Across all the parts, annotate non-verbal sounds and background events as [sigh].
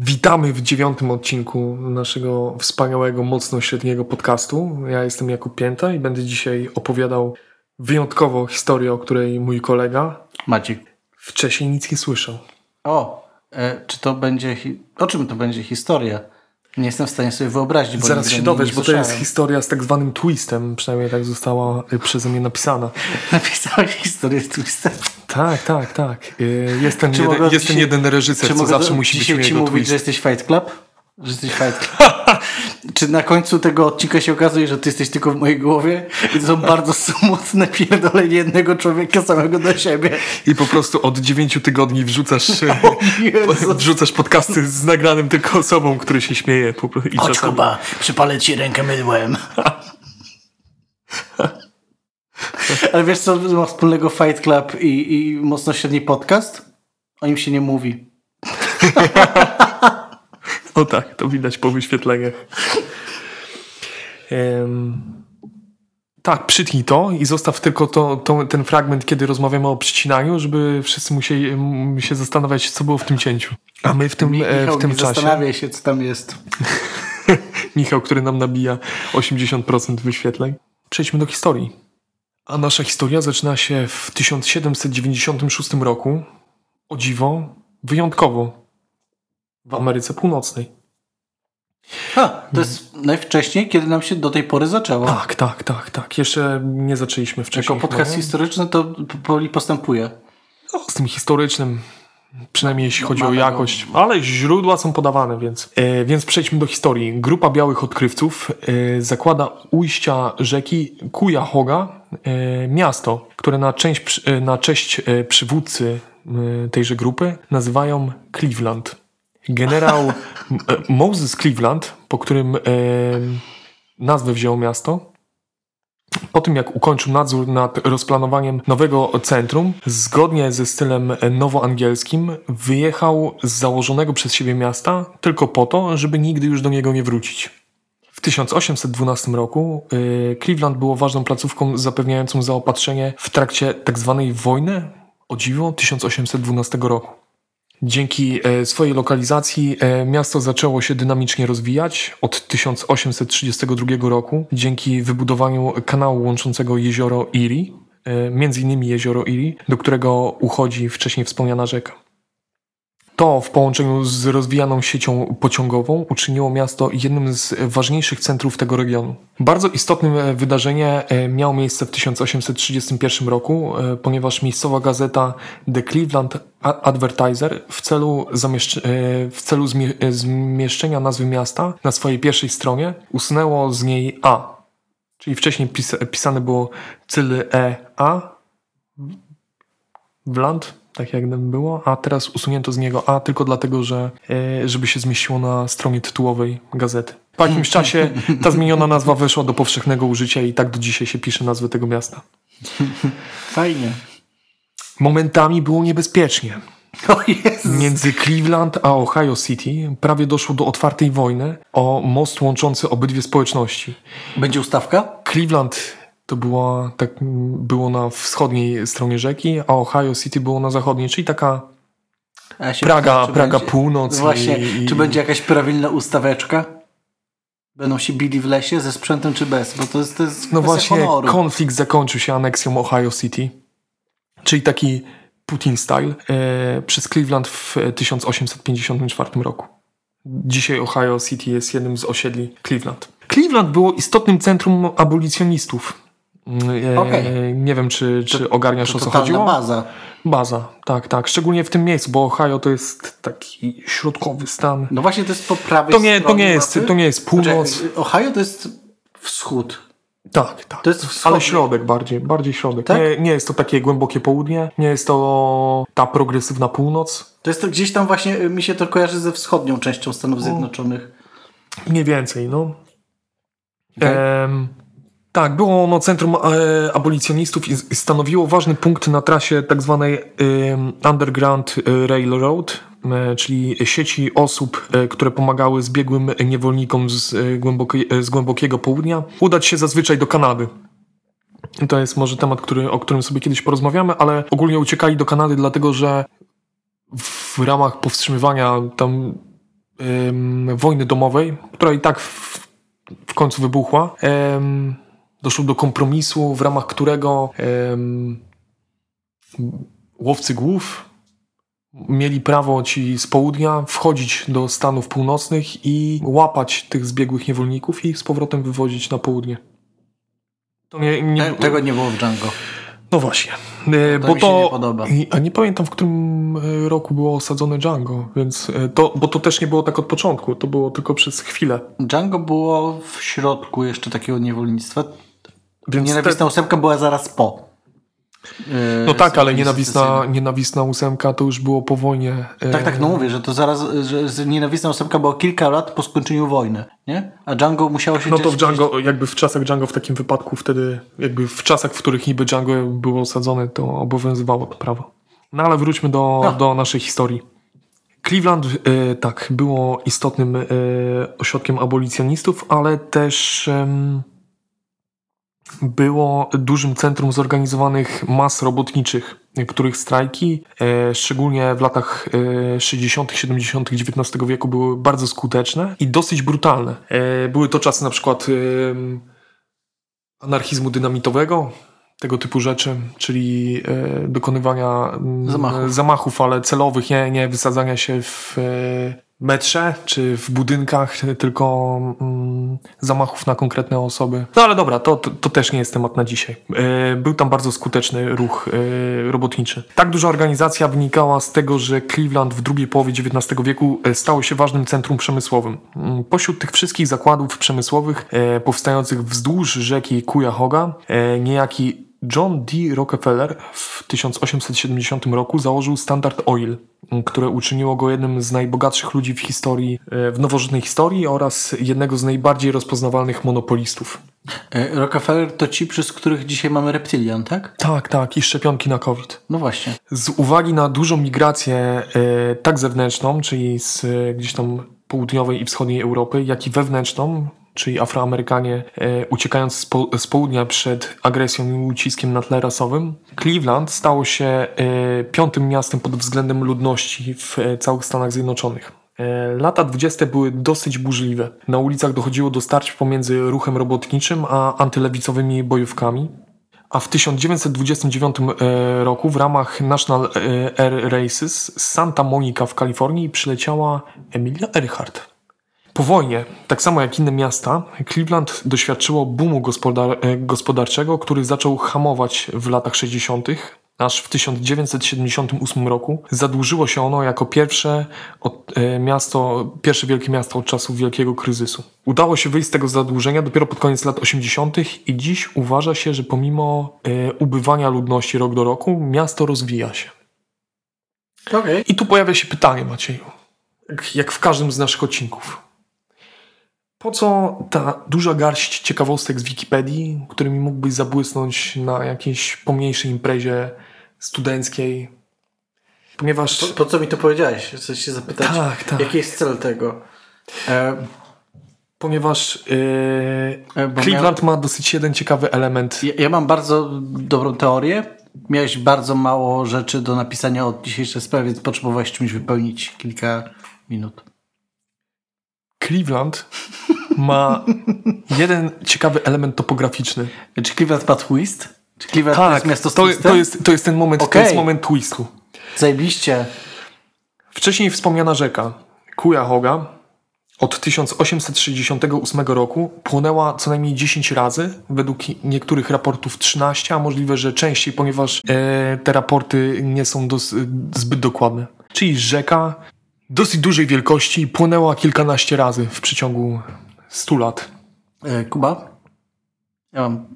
Witamy w dziewiątym odcinku naszego wspaniałego, mocno średniego podcastu. Ja jestem Jakub Pięta i będę dzisiaj opowiadał wyjątkowo historię, o której mój kolega Maciek. wcześniej nic nie słyszał. O, e, czy to będzie. O czym to będzie historia? Nie jestem w stanie sobie wyobrazić. Bo Zaraz się dowiesz, bo to jest historia z tak zwanym twistem, przynajmniej tak została y, przeze mnie napisana. [laughs] Napisałeś historię z twistem. Tak, tak, tak. Y, Jest ten, Czy jeden, mogę jest ten dzisiaj- jeden reżyser, Czy co zawsze do- musi być u ci mówić, twist. że jesteś Fight Club? Że jesteś Fight Club? [laughs] czy na końcu tego odcinka się okazuje, że ty jesteś tylko w mojej głowie i to są bardzo [laughs] smutne pierdolenie jednego człowieka samego do siebie. I po prostu od dziewięciu tygodni wrzucasz, [laughs] wrzucasz podcasty z nagranym tylko osobą, który się śmieje. I Chodź czasami- Kuba, przypalę ci rękę mydłem. Ale wiesz co ma wspólnego Fight Club i, i mocno średni podcast? O nim się nie mówi. [laughs] O tak, to widać po wyświetleniach. Em, tak, przytnij to i zostaw tylko to, to, ten fragment, kiedy rozmawiamy o przycinaniu, żeby wszyscy musieli m, się zastanawiać, co było w tym cięciu. A my w tym, e, Michał, w tym nie czasie... zastanawiaj się, co tam jest. [laughs] Michał, który nam nabija 80% wyświetleń. Przejdźmy do historii. A nasza historia zaczyna się w 1796 roku. O dziwo, wyjątkowo. W Ameryce Północnej. Ha, to jest najwcześniej, kiedy nam się do tej pory zaczęło. Tak, tak, tak, tak. Jeszcze nie zaczęliśmy wcześniej. Jako podcast nie? historyczny to powoli postępuje. No, z tym historycznym, przynajmniej jeśli chodzi o jakość, ale źródła są podawane, więc. E, więc przejdźmy do historii. Grupa białych odkrywców e, zakłada ujścia rzeki Cuyahoga miasto, które na, część, e, na cześć e, przywódcy e, tejże grupy nazywają Cleveland. Generał [laughs] e, Moses Cleveland, po którym e, nazwę wzięło miasto, po tym, jak ukończył nadzór nad rozplanowaniem nowego centrum, zgodnie ze stylem nowoangielskim, wyjechał z założonego przez siebie miasta tylko po to, żeby nigdy już do niego nie wrócić. W 1812 roku y, Cleveland było ważną placówką zapewniającą zaopatrzenie w trakcie tzw. wojny, o dziwo, 1812 roku. Dzięki e, swojej lokalizacji e, miasto zaczęło się dynamicznie rozwijać od 1832 roku dzięki wybudowaniu kanału łączącego jezioro Erie, e, między innymi jezioro Erie, do którego uchodzi wcześniej wspomniana rzeka. To w połączeniu z rozwijaną siecią pociągową uczyniło miasto jednym z ważniejszych centrów tego regionu. Bardzo istotnym e, wydarzenie e, miało miejsce w 1831 roku, e, ponieważ miejscowa gazeta The Cleveland Advertiser w celu, zamieszcz- w celu zmie- zmieszczenia nazwy miasta na swojej pierwszej stronie usunęło z niej A. Czyli wcześniej pis- pisane było cyle E A Wland, tak jak nam było, a teraz usunięto z niego A tylko dlatego, że e, żeby się zmieściło na stronie tytułowej gazety. Po jakimś [laughs] czasie ta zmieniona nazwa weszła do powszechnego użycia i tak do dzisiaj się pisze nazwę tego miasta. [laughs] Fajnie. Momentami było niebezpiecznie. [laughs] O Jezu. Między Cleveland a Ohio City prawie doszło do otwartej wojny o most łączący obydwie społeczności. Będzie ustawka? Cleveland to była, tak, było na wschodniej stronie rzeki, a Ohio City było na zachodniej, czyli taka Praga, pytam, czy Praga będzie- północ. Właśnie, i, i, czy będzie jakaś prawilna ustaweczka? Będą się bili w lesie ze sprzętem czy bez? Bo to jest, to jest No właśnie, honoru. konflikt zakończył się aneksją Ohio City, czyli taki Putin style, e, przez Cleveland w 1854 roku. Dzisiaj Ohio City jest jednym z osiedli Cleveland. Cleveland było istotnym centrum abolicjonistów. E, Okej. Nie wiem, czy, czy ogarniasz to o co chodziło. baza. Baza, tak, tak. Szczególnie w tym miejscu, bo Ohio to jest taki środkowy stan. No właśnie to jest po prawej To nie, to nie, jest, mapy. to nie jest północ. Znaczy, Ohio to jest wschód. Tak, tak. To jest Ale wschodnie. środek bardziej, bardziej środek. Tak? Nie, nie jest to takie głębokie południe, nie jest to ta progresywna północ. To jest to gdzieś tam właśnie, y, mi się to kojarzy ze wschodnią częścią Stanów Zjednoczonych. Mniej więcej, no. Okej. Em, tak, było ono centrum e, abolicjonistów i stanowiło ważny punkt na trasie tak zwanej em, Underground Railroad, e, czyli sieci osób, e, które pomagały zbiegłym niewolnikom z, e, e, z głębokiego południa udać się zazwyczaj do Kanady. To jest może temat, który, o którym sobie kiedyś porozmawiamy, ale ogólnie uciekali do Kanady dlatego, że w ramach powstrzymywania tam wojny domowej, która i tak w, w końcu wybuchła. Doszło do kompromisu, w ramach którego em, łowcy głów mieli prawo ci z południa wchodzić do Stanów Północnych i łapać tych zbiegłych niewolników i ich z powrotem wywozić na południe. To nie, nie, Te, tego nie było w Django. no właśnie. E, To bo to, nie podoba. A nie pamiętam, w którym e, roku było osadzone Django, więc e, to, bo to też nie było tak od początku, to było tylko przez chwilę. Django było w środku jeszcze takiego niewolnictwa. Więc Nienawistna ósemka była zaraz po. Yy, No tak, ale nienawistna, nienawistna ósemka to już było po wojnie. e, Tak, tak, no mówię, że to zaraz, że nienawistna ósemka była kilka lat po skończeniu wojny, nie? A Django musiało się No to w Django, jakby w czasach Django w takim wypadku wtedy, jakby w czasach, w których niby Django było osadzone, to obowiązywało to prawo. No ale wróćmy do, No. do naszej historii. Cleveland, e, tak, było istotnym e, ośrodkiem abolicjonistów, ale też było dużym centrum zorganizowanych mas robotniczych, których strajki, e, szczególnie w latach e, 60., 70. XIX wieku, były bardzo skuteczne i dosyć brutalne. E, były to czasy na przykład anarchizmu dynamitowego, tego typu rzeczy, czyli e, dokonywania mm, Zamachów. zamachów, ale celowych, nie, nie wysadzania się w e, metrze czy w budynkach, tylko mm, zamachów na konkretne osoby. No ale dobra, to, to, to też nie jest temat na dzisiaj. E, był tam bardzo skuteczny ruch e, robotniczy. Tak duża organizacja wynikała z tego, że Cleveland w drugiej połowie XIX wieku e, stało się ważnym centrum przemysłowym. Mm, Pośród tych wszystkich zakładów przemysłowych powstających wzdłuż rzeki Cuyahoga, niejaki John D. Rockefeller w 1870 roku założył Standard Oil, które uczyniło go jednym z najbogatszych ludzi w historii, e, w nowożytnej historii oraz jednego z najbardziej rozpoznawalnych monopolistów. E, Rockefeller to ci, przez których dzisiaj mamy reptilian, tak? Tak, tak, i szczepionki na COVID. No właśnie. Z uwagi na dużą migrację e, tak zewnętrzną, czyli z gdzieś tam południowej i wschodniej Europy, jak i wewnętrzną, czyli Afroamerykanie e, uciekając z, po, z południa przed agresją i uciskiem na tle rasowym, Cleveland stało się e, piątym miastem pod względem ludności w e, całych Stanach Zjednoczonych. Lata 20. były dosyć burzliwe. Na ulicach dochodziło do starć pomiędzy ruchem robotniczym a antylewicowymi bojówkami. A w 1929 e, roku w ramach National Air Races z Santa Monica w Kalifornii przyleciała Emilia Earhart. Po wojnie, tak samo jak inne miasta, Cleveland doświadczyło boomu gospodar- e, gospodarczego, który zaczął hamować w latach 60., aż w 1978 roku zadłużyło się ono jako pierwsze od, e, miasto, pierwsze wielkie miasto od czasów wielkiego kryzysu. Udało się wyjść z tego zadłużenia dopiero pod koniec lat 80. i dziś uważa się, że pomimo e, ubywania ludności rok do roku, miasto rozwija się. Okej. I tu pojawia się pytanie, Macieju, jak w każdym z naszych odcinków. Po co ta duża garść ciekawostek z Wikipedii, którymi mógłbyś zabłysnąć na jakiejś pomniejszej imprezie studenckiej? Ponieważ... Po, po co mi to powiedziałeś? Chcę się zapytać, Tak, tak. jaki jest cel tego? E, Ponieważ E, bo Cleveland ma dosyć jeden ciekawy element. ja, ja mam bardzo dobrą teorię. Miałeś bardzo mało rzeczy do napisania od dzisiejszej sprawy, więc potrzebowałeś czymś wypełnić kilka minut. Cleveland ma jeden ciekawy element topograficzny. Czy Cleveland ma twist? Czy Cleveland to Tak, jest miasto z to, to, jest, to jest ten moment, to Okej. jest moment twistu. Zajebiście. Wcześniej wspomniana rzeka Cuyahoga od 1868 roku płonęła co najmniej 10 razy, według niektórych raportów 13, a możliwe, że częściej, ponieważ e, te raporty nie są dos, zbyt dokładne. Czyli rzeka dosyć dużej wielkości płonęła kilkanaście razy w przeciągu 100 lat. E, Kuba? Ja mam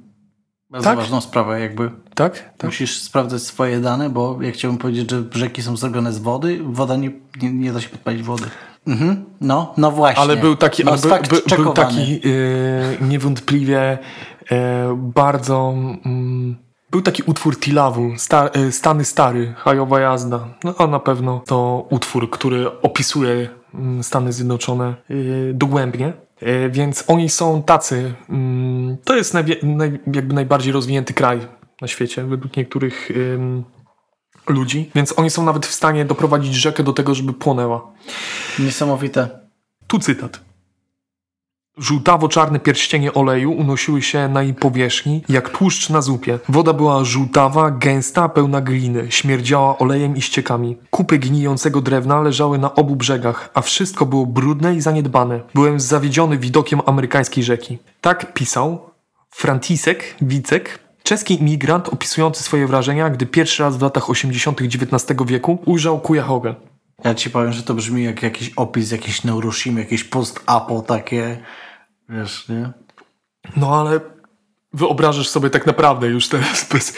bardzo Tak? ważną sprawę, jakby. Tak? tak? Musisz sprawdzać swoje dane, bo ja chciałbym powiedzieć, że rzeki są zrobione z wody. Woda nie, nie, nie da się podpalić wody. Mhm. No, no właśnie. Ale był taki, no, ale był, fakt był, taki e, niewątpliwie e, bardzo. Mm, był taki utwór Tilawu, sta, Stany Stary, Hajowa Jazda. No a na pewno to utwór, który opisuje mm, Stany Zjednoczone dogłębnie. E, więc oni są tacy. Mm, to jest naj, jakby najbardziej rozwinięty kraj na świecie, według niektórych ludzi. Więc oni są nawet w stanie doprowadzić rzekę do tego, żeby płonęła. Niesamowite. Tu cytat. Żółtawo-czarne pierścienie oleju unosiły się na jej powierzchni, jak tłuszcz na zupie. Woda była żółtawa, gęsta, pełna gliny, śmierdziała olejem i ściekami. Kupy gnijącego drewna leżały na obu brzegach, a wszystko było brudne i zaniedbane. Byłem zawiedziony widokiem amerykańskiej rzeki. Tak pisał Frantisek Wicek, czeski imigrant opisujący swoje wrażenia, gdy pierwszy raz w latach 80. XIX wieku ujrzał Kujahogę. Ja ci powiem, że to brzmi jak jakiś opis, jakiś Neuroshima, jakieś post-apo takie, wiesz, nie? No ale wyobrażasz sobie tak naprawdę już teraz, bez,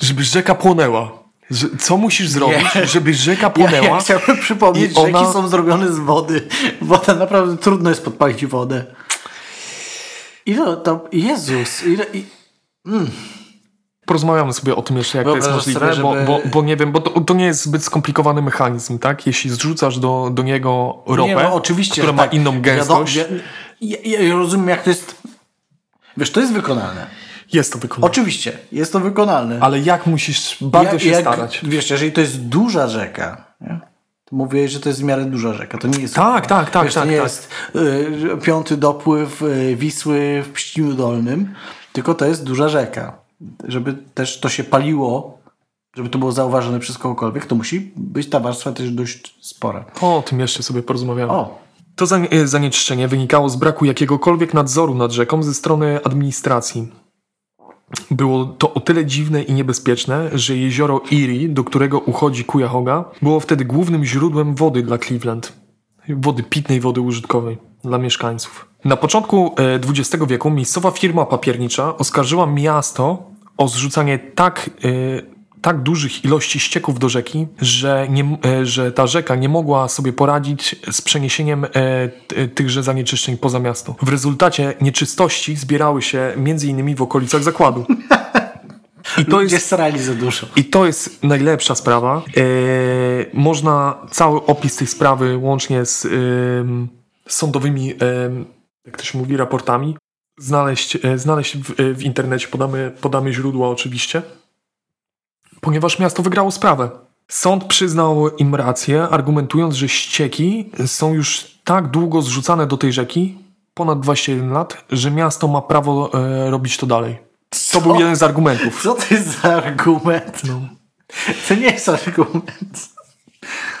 żeby rzeka płonęła. Że, co musisz zrobić, Nie. żeby rzeka Ja, płonęła? ja chciałbym przypomnieć, że ona- rzeki są zrobione z wody. Woda naprawdę trudno jest podpalić wodę. Ile to... Jezus, ile... I... Porozmawiamy sobie o tym jeszcze, jak to jest możliwe, sobie, żeby- bo, bo, bo nie wiem, bo to, to nie jest zbyt skomplikowany mechanizm, tak? Jeśli zrzucasz do, do niego ropę, Nie, no, oczywiście, która ma tak. inną gęstość, Wiadomo, ja, ja, rozumiem, jak to jest... Wiesz, to jest wykonalne. jest to wykonane. Oczywiście, jest to wykonalne. Ale jak musisz bardzo Ja- się jak, starać. Wiesz, jeżeli to jest duża rzeka, nie? to mówię, że to jest w miarę duża rzeka. To nie jest. Tak, tak, tak, wiesz, tak, To nie tak. jest y, piąty dopływ y, Wisły w Pściu Dolnym, tylko to jest duża rzeka. Żeby też to się paliło, żeby to było zauważone przez kogokolwiek, to musi być ta warstwa też dość spora. O tym jeszcze sobie porozmawiamy. O, To e, zanieczyszczenie wynikało z braku jakiegokolwiek nadzoru nad rzeką ze strony administracji. Było to o tyle dziwne i niebezpieczne, że jezioro Erie, do którego uchodzi Cuyahoga, było wtedy głównym źródłem wody dla Cleveland. Wody pitnej, wody użytkowej dla mieszkańców. Na początku e, XX wieku miejscowa firma papiernicza oskarżyła miasto o zrzucanie tak, e, tak dużych ilości ścieków do rzeki, że, nie, e, że ta rzeka nie mogła sobie poradzić z przeniesieniem e, tychże zanieczyszczeń poza miasto. W rezultacie nieczystości zbierały się innymi w okolicach zakładu. [laughs] I to ludzie jest srali za dużo. i to jest najlepsza sprawa. E, można cały opis tej sprawy łącznie z sądowymi, jak to się mówi, raportami znaleźć, znaleźć w, w internecie. Podamy, podamy źródła oczywiście. Ponieważ miasto wygrało sprawę. Sąd przyznał im rację, argumentując, że ścieki są już tak długo zrzucane do tej rzeki, ponad 21 lat, że miasto ma prawo e, robić to dalej. To był jeden z argumentów. Co to jest za argument? No. To nie jest argument.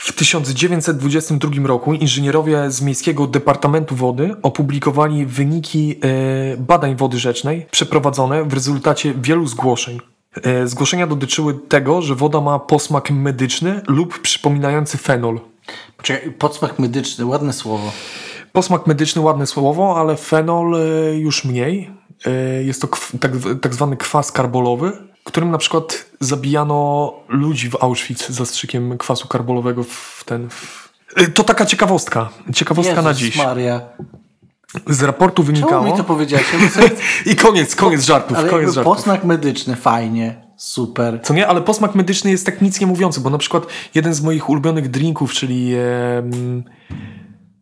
W 1922 roku inżynierowie z Miejskiego Departamentu Wody opublikowali wyniki e, badań wody rzecznej przeprowadzone w rezultacie wielu zgłoszeń. E, zgłoszenia dotyczyły tego, że woda ma posmak medyczny lub przypominający fenol. Poczekaj, podsmak medyczny, ładne słowo. Posmak medyczny, ładne słowo, ale fenol e, już mniej. E, jest to tak, tak zwany kwas karbolowy, którym na przykład zabijano ludzi w Auschwitz zastrzykiem kwasu karbolowego w ten... W... To taka ciekawostka. Ciekawostka na Jezus dziś. Maria. Z raportu Czemu wynikało... mi to powiedziałeś? [laughs] I koniec, koniec żartów, Ale koniec żartów. posmak medyczny, fajnie, super. Co nie, ale posmak medyczny jest tak nic nie mówiący, bo na przykład jeden z moich ulubionych drinków, czyli em,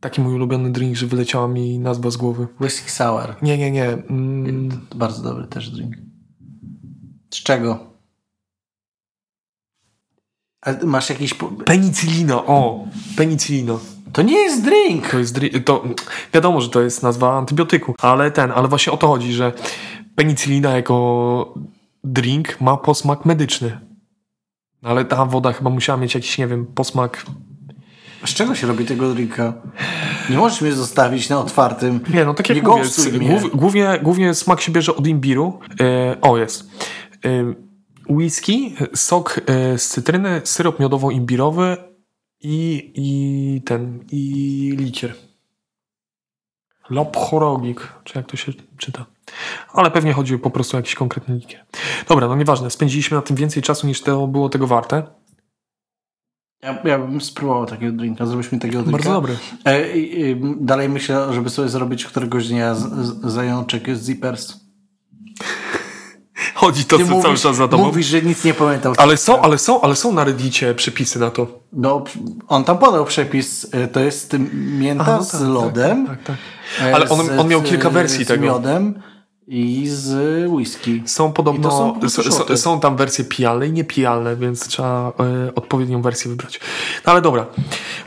taki mój ulubiony drink, że wyleciała mi nazwa z głowy. Whisky sour. Nie, nie, nie. Mm, bardzo dobry też drink. Z czego? A masz jakiś... po- Penicillino, o, penicillino. To nie jest drink! To jest, dri- to wiadomo, że to jest nazwa antybiotyku, ale ten, ale właśnie o to chodzi, że penicillina jako drink ma posmak medyczny. Ale ta woda chyba musiała mieć jakiś, nie wiem, posmak. Z czego się robi tego drinka? Nie możesz mnie zostawić na otwartym. Nie, no tak jak mówię, głównie, głównie smak się bierze od imbiru. E, o, jest. E, whisky, sok e, z cytryny, syrop miodowo-imbirowy i, i ten, i likier. Lopchorogik, czy jak to się czyta. Ale pewnie chodzi po prostu o jakiś konkretny likier. Dobra, no nieważne. Spędziliśmy na tym więcej czasu niż to było tego warte. Ja, ja bym spróbował takiego drinka. Zrobiliśmy takiego drinka. Bardzo dobry. E, i, dalej myślę, żeby sobie zrobić któregoś dnia z, z, zajączek z zippers. Chodzi to co cały czas za tobą. mówisz, że nic nie pamiętał. Ale są, ale są, ale są na Reddicie przepisy na to. No, on tam podał przepis. e, To jest mięta A, no z tak, lodem. Tak, tak, tak. e, Ale on, z- on miał z- kilka wersji z tego. miodem i z whisky. Są podobno, są są, są, tam wersje pijalne i niepijalne, więc trzeba e, odpowiednią wersję wybrać. No ale dobra,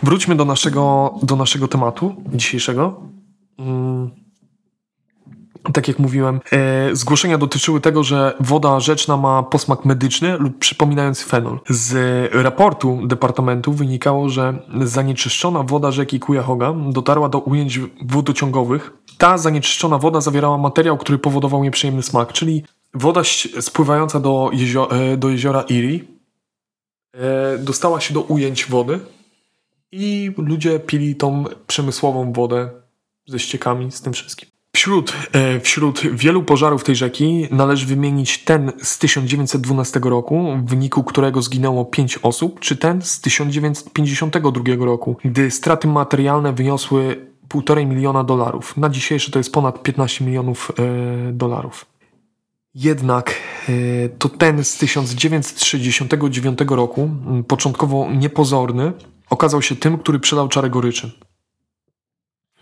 wróćmy do naszego, do naszego tematu dzisiejszego. Mm. Tak jak mówiłem, e, zgłoszenia dotyczyły tego, że woda rzeczna ma posmak medyczny lub przypominający fenol. Z raportu Departamentu wynikało, że zanieczyszczona woda rzeki Cuyahoga dotarła do ujęć wodociągowych. Ta zanieczyszczona woda zawierała materiał, który powodował nieprzyjemny smak, czyli woda spływająca do, jezio- e, do jeziora Erie e, dostała się do ujęć wody i ludzie pili tą przemysłową wodę ze ściekami, z tym wszystkim. Wśród, e, wśród wielu pożarów tej rzeki należy wymienić ten z 1912 roku, w wyniku którego zginęło 5 osób, czy ten z 1952 roku, gdy straty materialne wyniosły 1,5 miliona dolarów. Na dzisiejsze to jest ponad 15 milionów e, dolarów. Jednak e, to ten z 1969 roku, początkowo niepozorny, okazał się tym, który przydał czarę goryczy.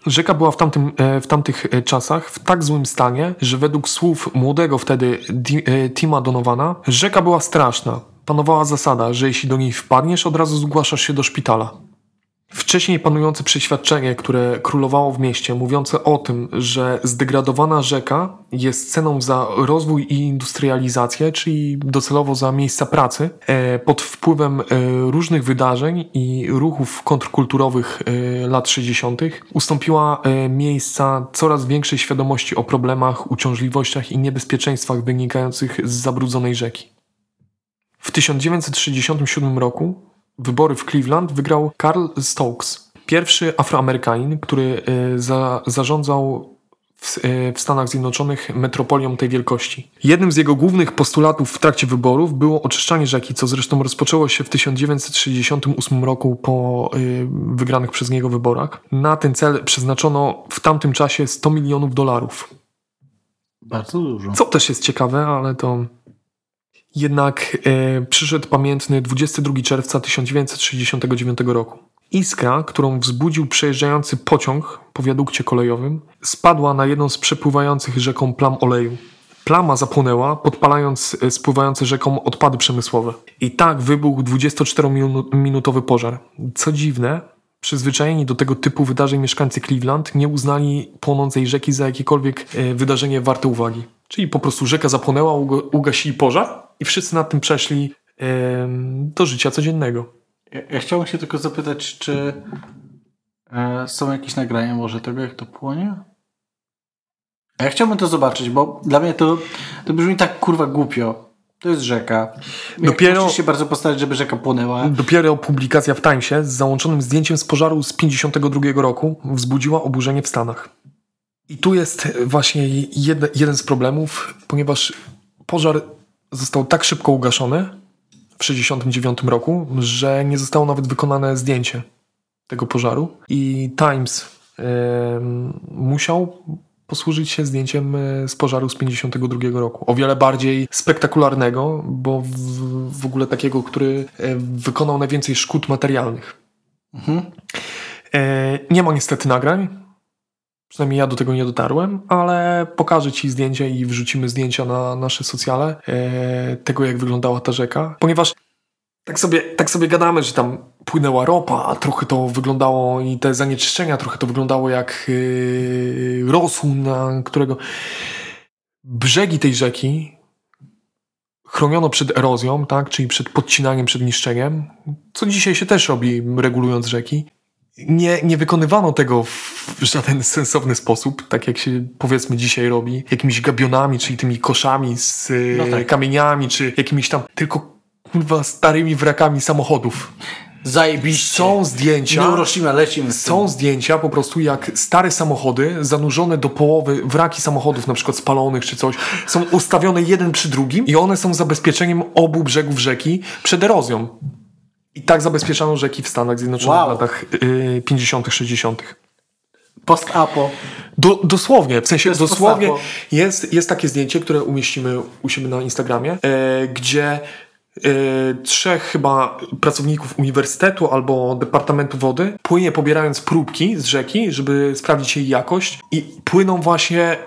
Rzeka była w, tamtym, e, w tamtych e, czasach w tak złym stanie, że według słów młodego wtedy e, Tima Donowana, rzeka była straszna. Panowała zasada, że jeśli do niej wpadniesz, od razu zgłaszasz się do szpitala. Wcześniej panujące przeświadczenie, które królowało w mieście, mówiące o tym, że zdegradowana rzeka jest ceną za rozwój i industrializację, czyli docelowo za miejsca pracy, e, pod wpływem e, różnych wydarzeń i ruchów kontrkulturowych e, lat 60., ustąpiła miejsca coraz większej świadomości o problemach, uciążliwościach i niebezpieczeństwach wynikających z zabrudzonej rzeki. W 1967 roku wybory w Cleveland wygrał Carl Stokes, pierwszy Afroamerykanin, który e, za, zarządzał w, e, w Stanach Zjednoczonych metropolią tej wielkości. Jednym z jego głównych postulatów w trakcie wyborów było oczyszczanie rzeki, co zresztą rozpoczęło się w 1968 roku po e, wygranych przez niego wyborach. Na ten cel przeznaczono w tamtym czasie 100 milionów dolarów. Bardzo dużo. Co też jest ciekawe, ale to. Jednak e, przyszedł pamiętny 22 czerwca 1969 roku. Iskra, którą wzbudził przejeżdżający pociąg po wiadukcie kolejowym, spadła na jedną z przepływających rzeką plam oleju. Plama zapłonęła, podpalając e, spływające rzeką odpady przemysłowe. I tak wybuchł 24-minutowy pożar. Co dziwne, przyzwyczajeni do tego typu wydarzeń mieszkańcy Cleveland nie uznali płonącej rzeki za jakiekolwiek e, wydarzenie warte uwagi. Czyli po prostu rzeka zapłonęła, uga- ugasili pożar i wszyscy nad tym przeszli do życia codziennego. Ja, ja chciałbym się tylko zapytać, czy e, są jakieś nagrania może tego, jak to płonie? Ja chciałbym to zobaczyć, bo dla mnie to, to brzmi tak kurwa głupio. To jest rzeka. Jak Dopiero- Musisz się bardzo postarać, żeby rzeka płonęła. Dopiero publikacja w Timesie z załączonym zdjęciem z pożaru z 52 roku wzbudziła oburzenie w Stanach. I tu jest właśnie jeden z problemów, ponieważ pożar został tak szybko ugaszony w 69 roku, że nie zostało nawet wykonane zdjęcie tego pożaru. I Times em, musiał posłużyć się zdjęciem e, z pożaru z 52 roku. O wiele bardziej spektakularnego, bo w, w ogóle takiego, który e, wykonał najwięcej szkód materialnych. Mhm. E, nie ma niestety nagrań. Przynajmniej ja do tego nie dotarłem, ale pokażę Ci zdjęcia i wrzucimy zdjęcia na nasze socjale e, tego, jak wyglądała ta rzeka. Ponieważ tak sobie, tak sobie gadamy, że tam płynęła ropa, a trochę to wyglądało i te zanieczyszczenia, trochę to wyglądało jak yy, rosół, na którego brzegi tej rzeki chroniono przed erozją, tak, czyli przed podcinaniem, przed niszczeniem, co dzisiaj się też robi, regulując rzeki. Nie, nie wykonywano tego w żaden sensowny sposób, tak jak się powiedzmy dzisiaj robi, jakimiś gabionami, czyli tymi koszami z No tak. kamieniami, czy jakimiś tam tylko kurwa starymi wrakami samochodów. Zajebiście. Są zdjęcia. Neuroshima lecimy Są zdjęcia po prostu jak stare samochody zanurzone do połowy, wraki samochodów na przykład spalonych czy coś, są ustawione jeden przy drugim i one są zabezpieczeniem obu brzegów rzeki przed erozją. I tak zabezpieczano rzeki w Stanach Zjednoczonych Wow. w latach y, 50., 60. Post-apo. Do, dosłownie, w sensie dosłownie jest, jest takie zdjęcie, które umieścimy u siebie na Instagramie, e, gdzie e, trzech chyba pracowników uniwersytetu albo Departamentu Wody płynie pobierając próbki z rzeki, żeby sprawdzić jej jakość i płyną właśnie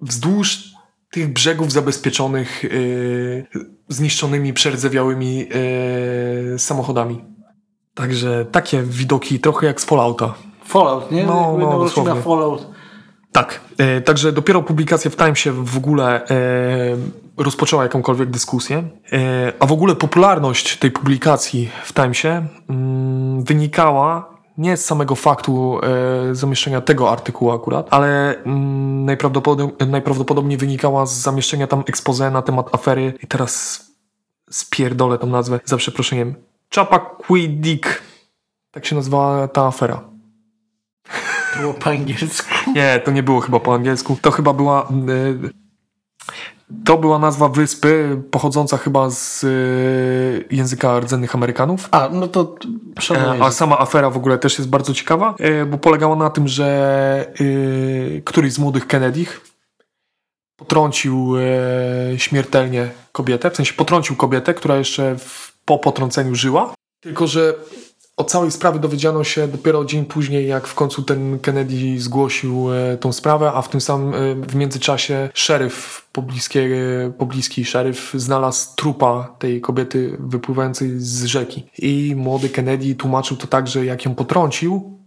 wzdłuż tych brzegów zabezpieczonych yy, zniszczonymi, przerdzewiałymi yy, samochodami. Także takie widoki trochę jak z Fallouta. Fallout, nie? No, Jakby no, dosłownie. Fallout. Tak, e, także dopiero publikacja w Timesie w ogóle e, rozpoczęła jakąkolwiek dyskusję. E, a w ogóle popularność tej publikacji w Timesie mm, wynikała nie z samego faktu e, zamieszczenia tego artykułu akurat, ale mm, najprawdopodobniej, najprawdopodobniej wynikała z zamieszczenia tam expose na temat afery i teraz spierdolę tą nazwę za przeproszeniem. Chappaquiddick. Tak się nazywała ta afera. To było po angielsku. Nie, to nie było chyba po angielsku. To chyba była. y, To była nazwa wyspy pochodząca chyba z y, języka rdzennych Amerykanów. A, no to. E, A sama afera w ogóle też jest bardzo ciekawa, e, bo polegała na tym, że y, któryś z młodych Kennedych potrącił śmiertelnie kobietę, w sensie potrącił kobietę, która jeszcze w, po potrąceniu żyła. Tylko, że o całej sprawie dowiedziano się dopiero dzień później, jak w końcu ten Kennedy zgłosił e, tą sprawę, a w tym samym e, w międzyczasie szeryf pobliski, pobliski szeryf znalazł trupa tej kobiety wypływającej z rzeki. I młody Kennedy tłumaczył to tak, że jak ją potrącił,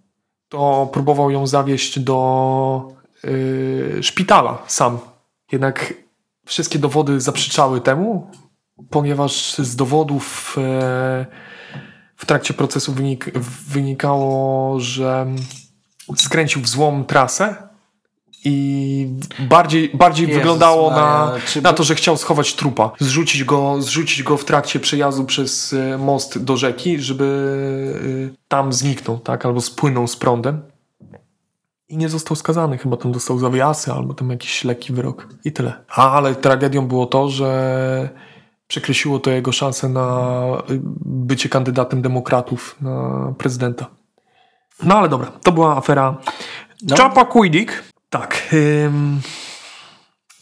to próbował ją zawieźć do szpitala sam. Jednak wszystkie dowody zaprzeczały temu, ponieważ z dowodów e, w trakcie procesu wynik, wynikało, że skręcił w złą trasę i bardziej, bardziej Jezus wyglądało na, na to, że chciał schować trupa. Zrzucić go, zrzucić go w trakcie przejazdu przez e, most do rzeki, żeby e, tam zniknął, tak? Albo spłynął z prądem. I nie został skazany, chyba tam dostał zawiasy albo tam jakiś lekki wyrok. I tyle. A, ale tragedią było to, że przekreśliło to jego szanse na y, bycie kandydatem demokratów na prezydenta. No ale dobra, to była afera No. Chappaquiddick. Tak. Ym,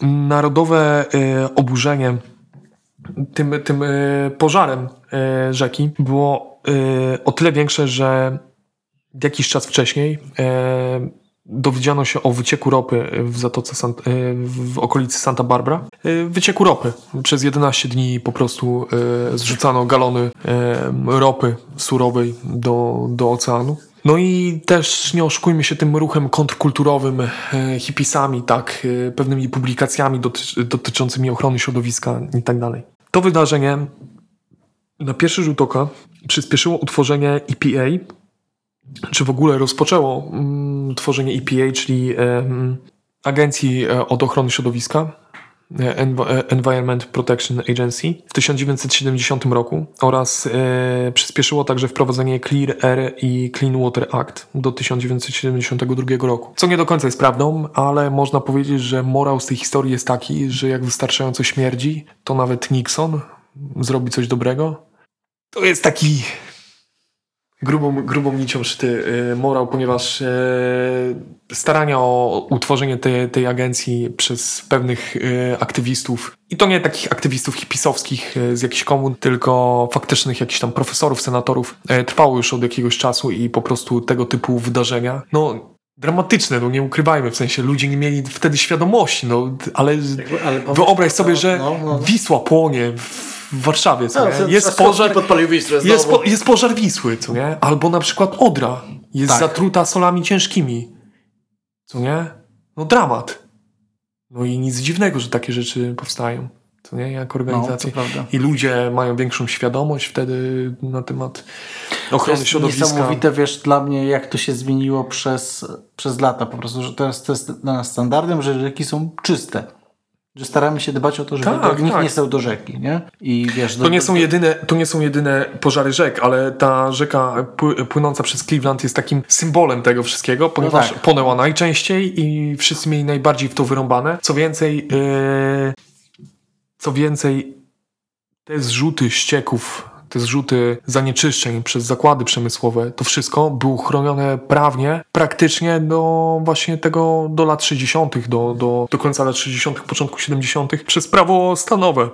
narodowe y, oburzenie tym, tym y, pożarem y, rzeki było y, o tyle większe, że jakiś czas wcześniej y, dowiedziano się o wycieku ropy w zatoce Sant, y, w okolicy Santa Barbara. Y, Wycieku ropy. Przez 11 dni po prostu y, zrzucano galony ropy surowej do, do oceanu. No i też nie oszukujmy się tym ruchem kontrkulturowym, e, hipisami, tak, e, pewnymi publikacjami doty- dotyczącymi ochrony środowiska i tak dalej. To wydarzenie na pierwszy rzut oka przyspieszyło utworzenie EPA, czy w ogóle rozpoczęło mm, tworzenie EPA, czyli Agencji e, od Ochrony Środowiska, e, e, Environment Protection Agency w 1970 roku oraz przyspieszyło także wprowadzenie Clear Air i Clean Water Act do 1972 roku. Co nie do końca jest prawdą, ale można powiedzieć, że morał z tej historii jest taki, że jak wystarczająco śmierdzi, to nawet Nixon zrobi coś dobrego. To jest taki grubą, grubą nicią szyty y, morał, ponieważ e, starania o utworzenie tej, tej agencji przez pewnych e, aktywistów i to nie takich aktywistów hipisowskich z jakichś komun, tylko faktycznych jakichś tam profesorów, senatorów trwało już od jakiegoś czasu i po prostu tego typu wydarzenia, no dramatyczne, no nie ukrywajmy, w sensie ludzie nie mieli wtedy świadomości, no ale, ale powiedz- wyobraź sobie, że no, no. Wisła płonie w w Warszawie, co No, nie? jest pożar, podpalił Wisłę jest, po, jest pożar Wisły, co nie? Albo na przykład Odra jest Tak. zatruta solami ciężkimi, co nie? No dramat. No i nic dziwnego, że takie rzeczy powstają, co nie? Jak organizacje. No, to prawda. I ludzie mają większą świadomość wtedy na temat To ochrony jest środowiska. niesamowite, wiesz, dla mnie, jak to się zmieniło przez, przez lata. Po prostu, że teraz to jest dla nas standardem, że rzeki są czyste. Że staramy się dbać o to, żeby Tak, nikt tak. nie stał do rzeki, nie? I wiesz, To nie, są jedyne, to nie są jedyne pożary rzek, ale ta rzeka pły- płynąca przez Cleveland jest takim symbolem tego wszystkiego, ponieważ tak. płonęła najczęściej i wszyscy mieli najbardziej w to wyrąbane. Co więcej, yy, co więcej, te zrzuty ścieków, te zrzuty zanieczyszczeń przez zakłady przemysłowe, to wszystko było chronione prawnie praktycznie do właśnie tego, do lat 60., do, do, do końca lat 60., początku 70. przez prawo stanowe.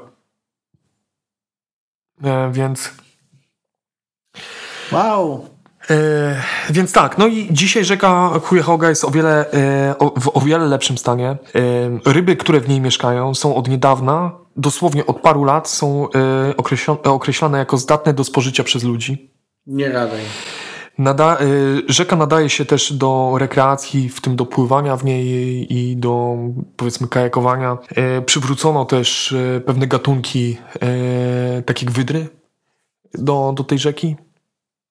E, więc Wow! E, więc tak, no i dzisiaj rzeka Cuyahoga jest o wiele, e, o, w o wiele lepszym stanie. E, ryby, które w niej mieszkają są od niedawna, dosłownie od paru lat, są określane jako zdatne do spożycia przez ludzi. Nie gadaj. Nada, rzeka nadaje się też do rekreacji, w tym do pływania w niej i do powiedzmy kajakowania. Przywrócono też pewne gatunki, takie jak wydry, do, do tej rzeki.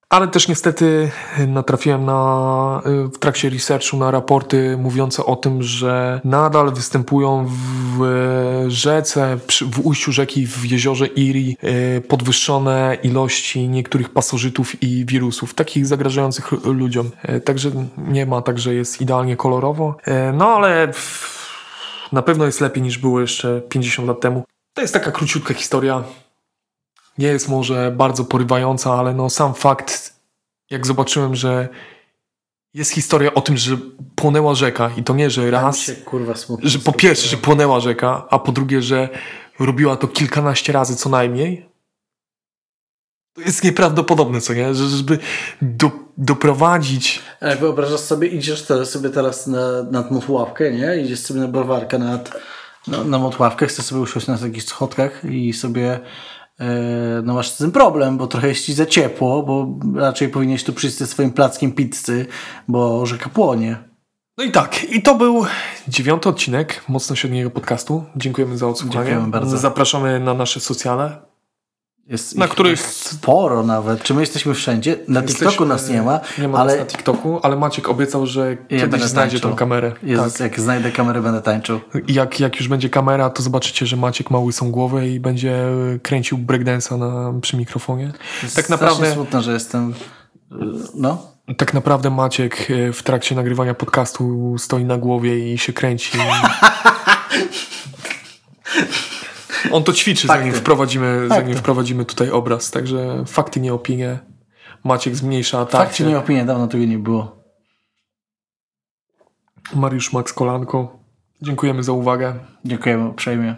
Ale też niestety natrafiłem na, y, w trakcie researchu na raporty mówiące o tym, że nadal występują w y, rzece, w ujściu rzeki w jeziorze Erie y, podwyższone ilości niektórych pasożytów i wirusów, takich zagrażających lu- ludziom. Y, Także nie ma tak, że jest idealnie kolorowo. Y, No ale na pewno jest lepiej niż było jeszcze 50 lat temu. To jest taka króciutka historia nie jest może bardzo porywająca, ale no sam fakt, jak zobaczyłem, że jest historia o tym, że płonęła rzeka i to nie, że raz, się kurwa że po pierwsze, że płonęła rzeka, a po drugie, że robiła to kilkanaście razy co najmniej. To jest nieprawdopodobne, co nie? Że, żeby do, doprowadzić Ale wyobrażasz sobie, idziesz teraz sobie teraz na, nad Motławkę, nie? Idziesz sobie na browarkę nad, na, na Motławkę, chcesz sobie usiąść na takich schodkach i sobie no masz z tym problem, bo trochę jest ci za ciepło, bo raczej powinieneś tu przyjść ze swoim plackiem pizzy, bo rzeka płonie. No i tak, i to był dziewiąty odcinek mocno średniego podcastu. Dziękujemy za odsłuchanie. Dziękujemy bardzo. Zapraszamy na nasze socjale. Jest Na których- sporo nawet. Czy my jesteśmy wszędzie? Na TikToku Jesteśmy- nas nie ma, Nie ma ale nas na TikToku, ale Maciek obiecał, że kiedyś będę znajdzie tańczył. tą kamerę. Jezus, Tak. jak znajdę kamerę, będę tańczył. Jak, jak już będzie kamera, to zobaczycie, że Maciek ma łysą głowę i będzie kręcił breakdance'a na, przy mikrofonie. Tak Strasznie naprawdę, smutno, że jestem... y, No, tak naprawdę Maciek e, w trakcie nagrywania podcastu stoi na głowie i się kręci. [laughs] On to ćwiczy, zanim Fakty. wprowadzimy, zanim Fakty. wprowadzimy tutaj obraz. Także fakty, nie opinie. Maciek zmniejsza fakt atakcie. nie opinie, dawno tego nie było. Mariusz Max Kolanko. Dziękujemy za uwagę. Dziękujemy uprzejmie.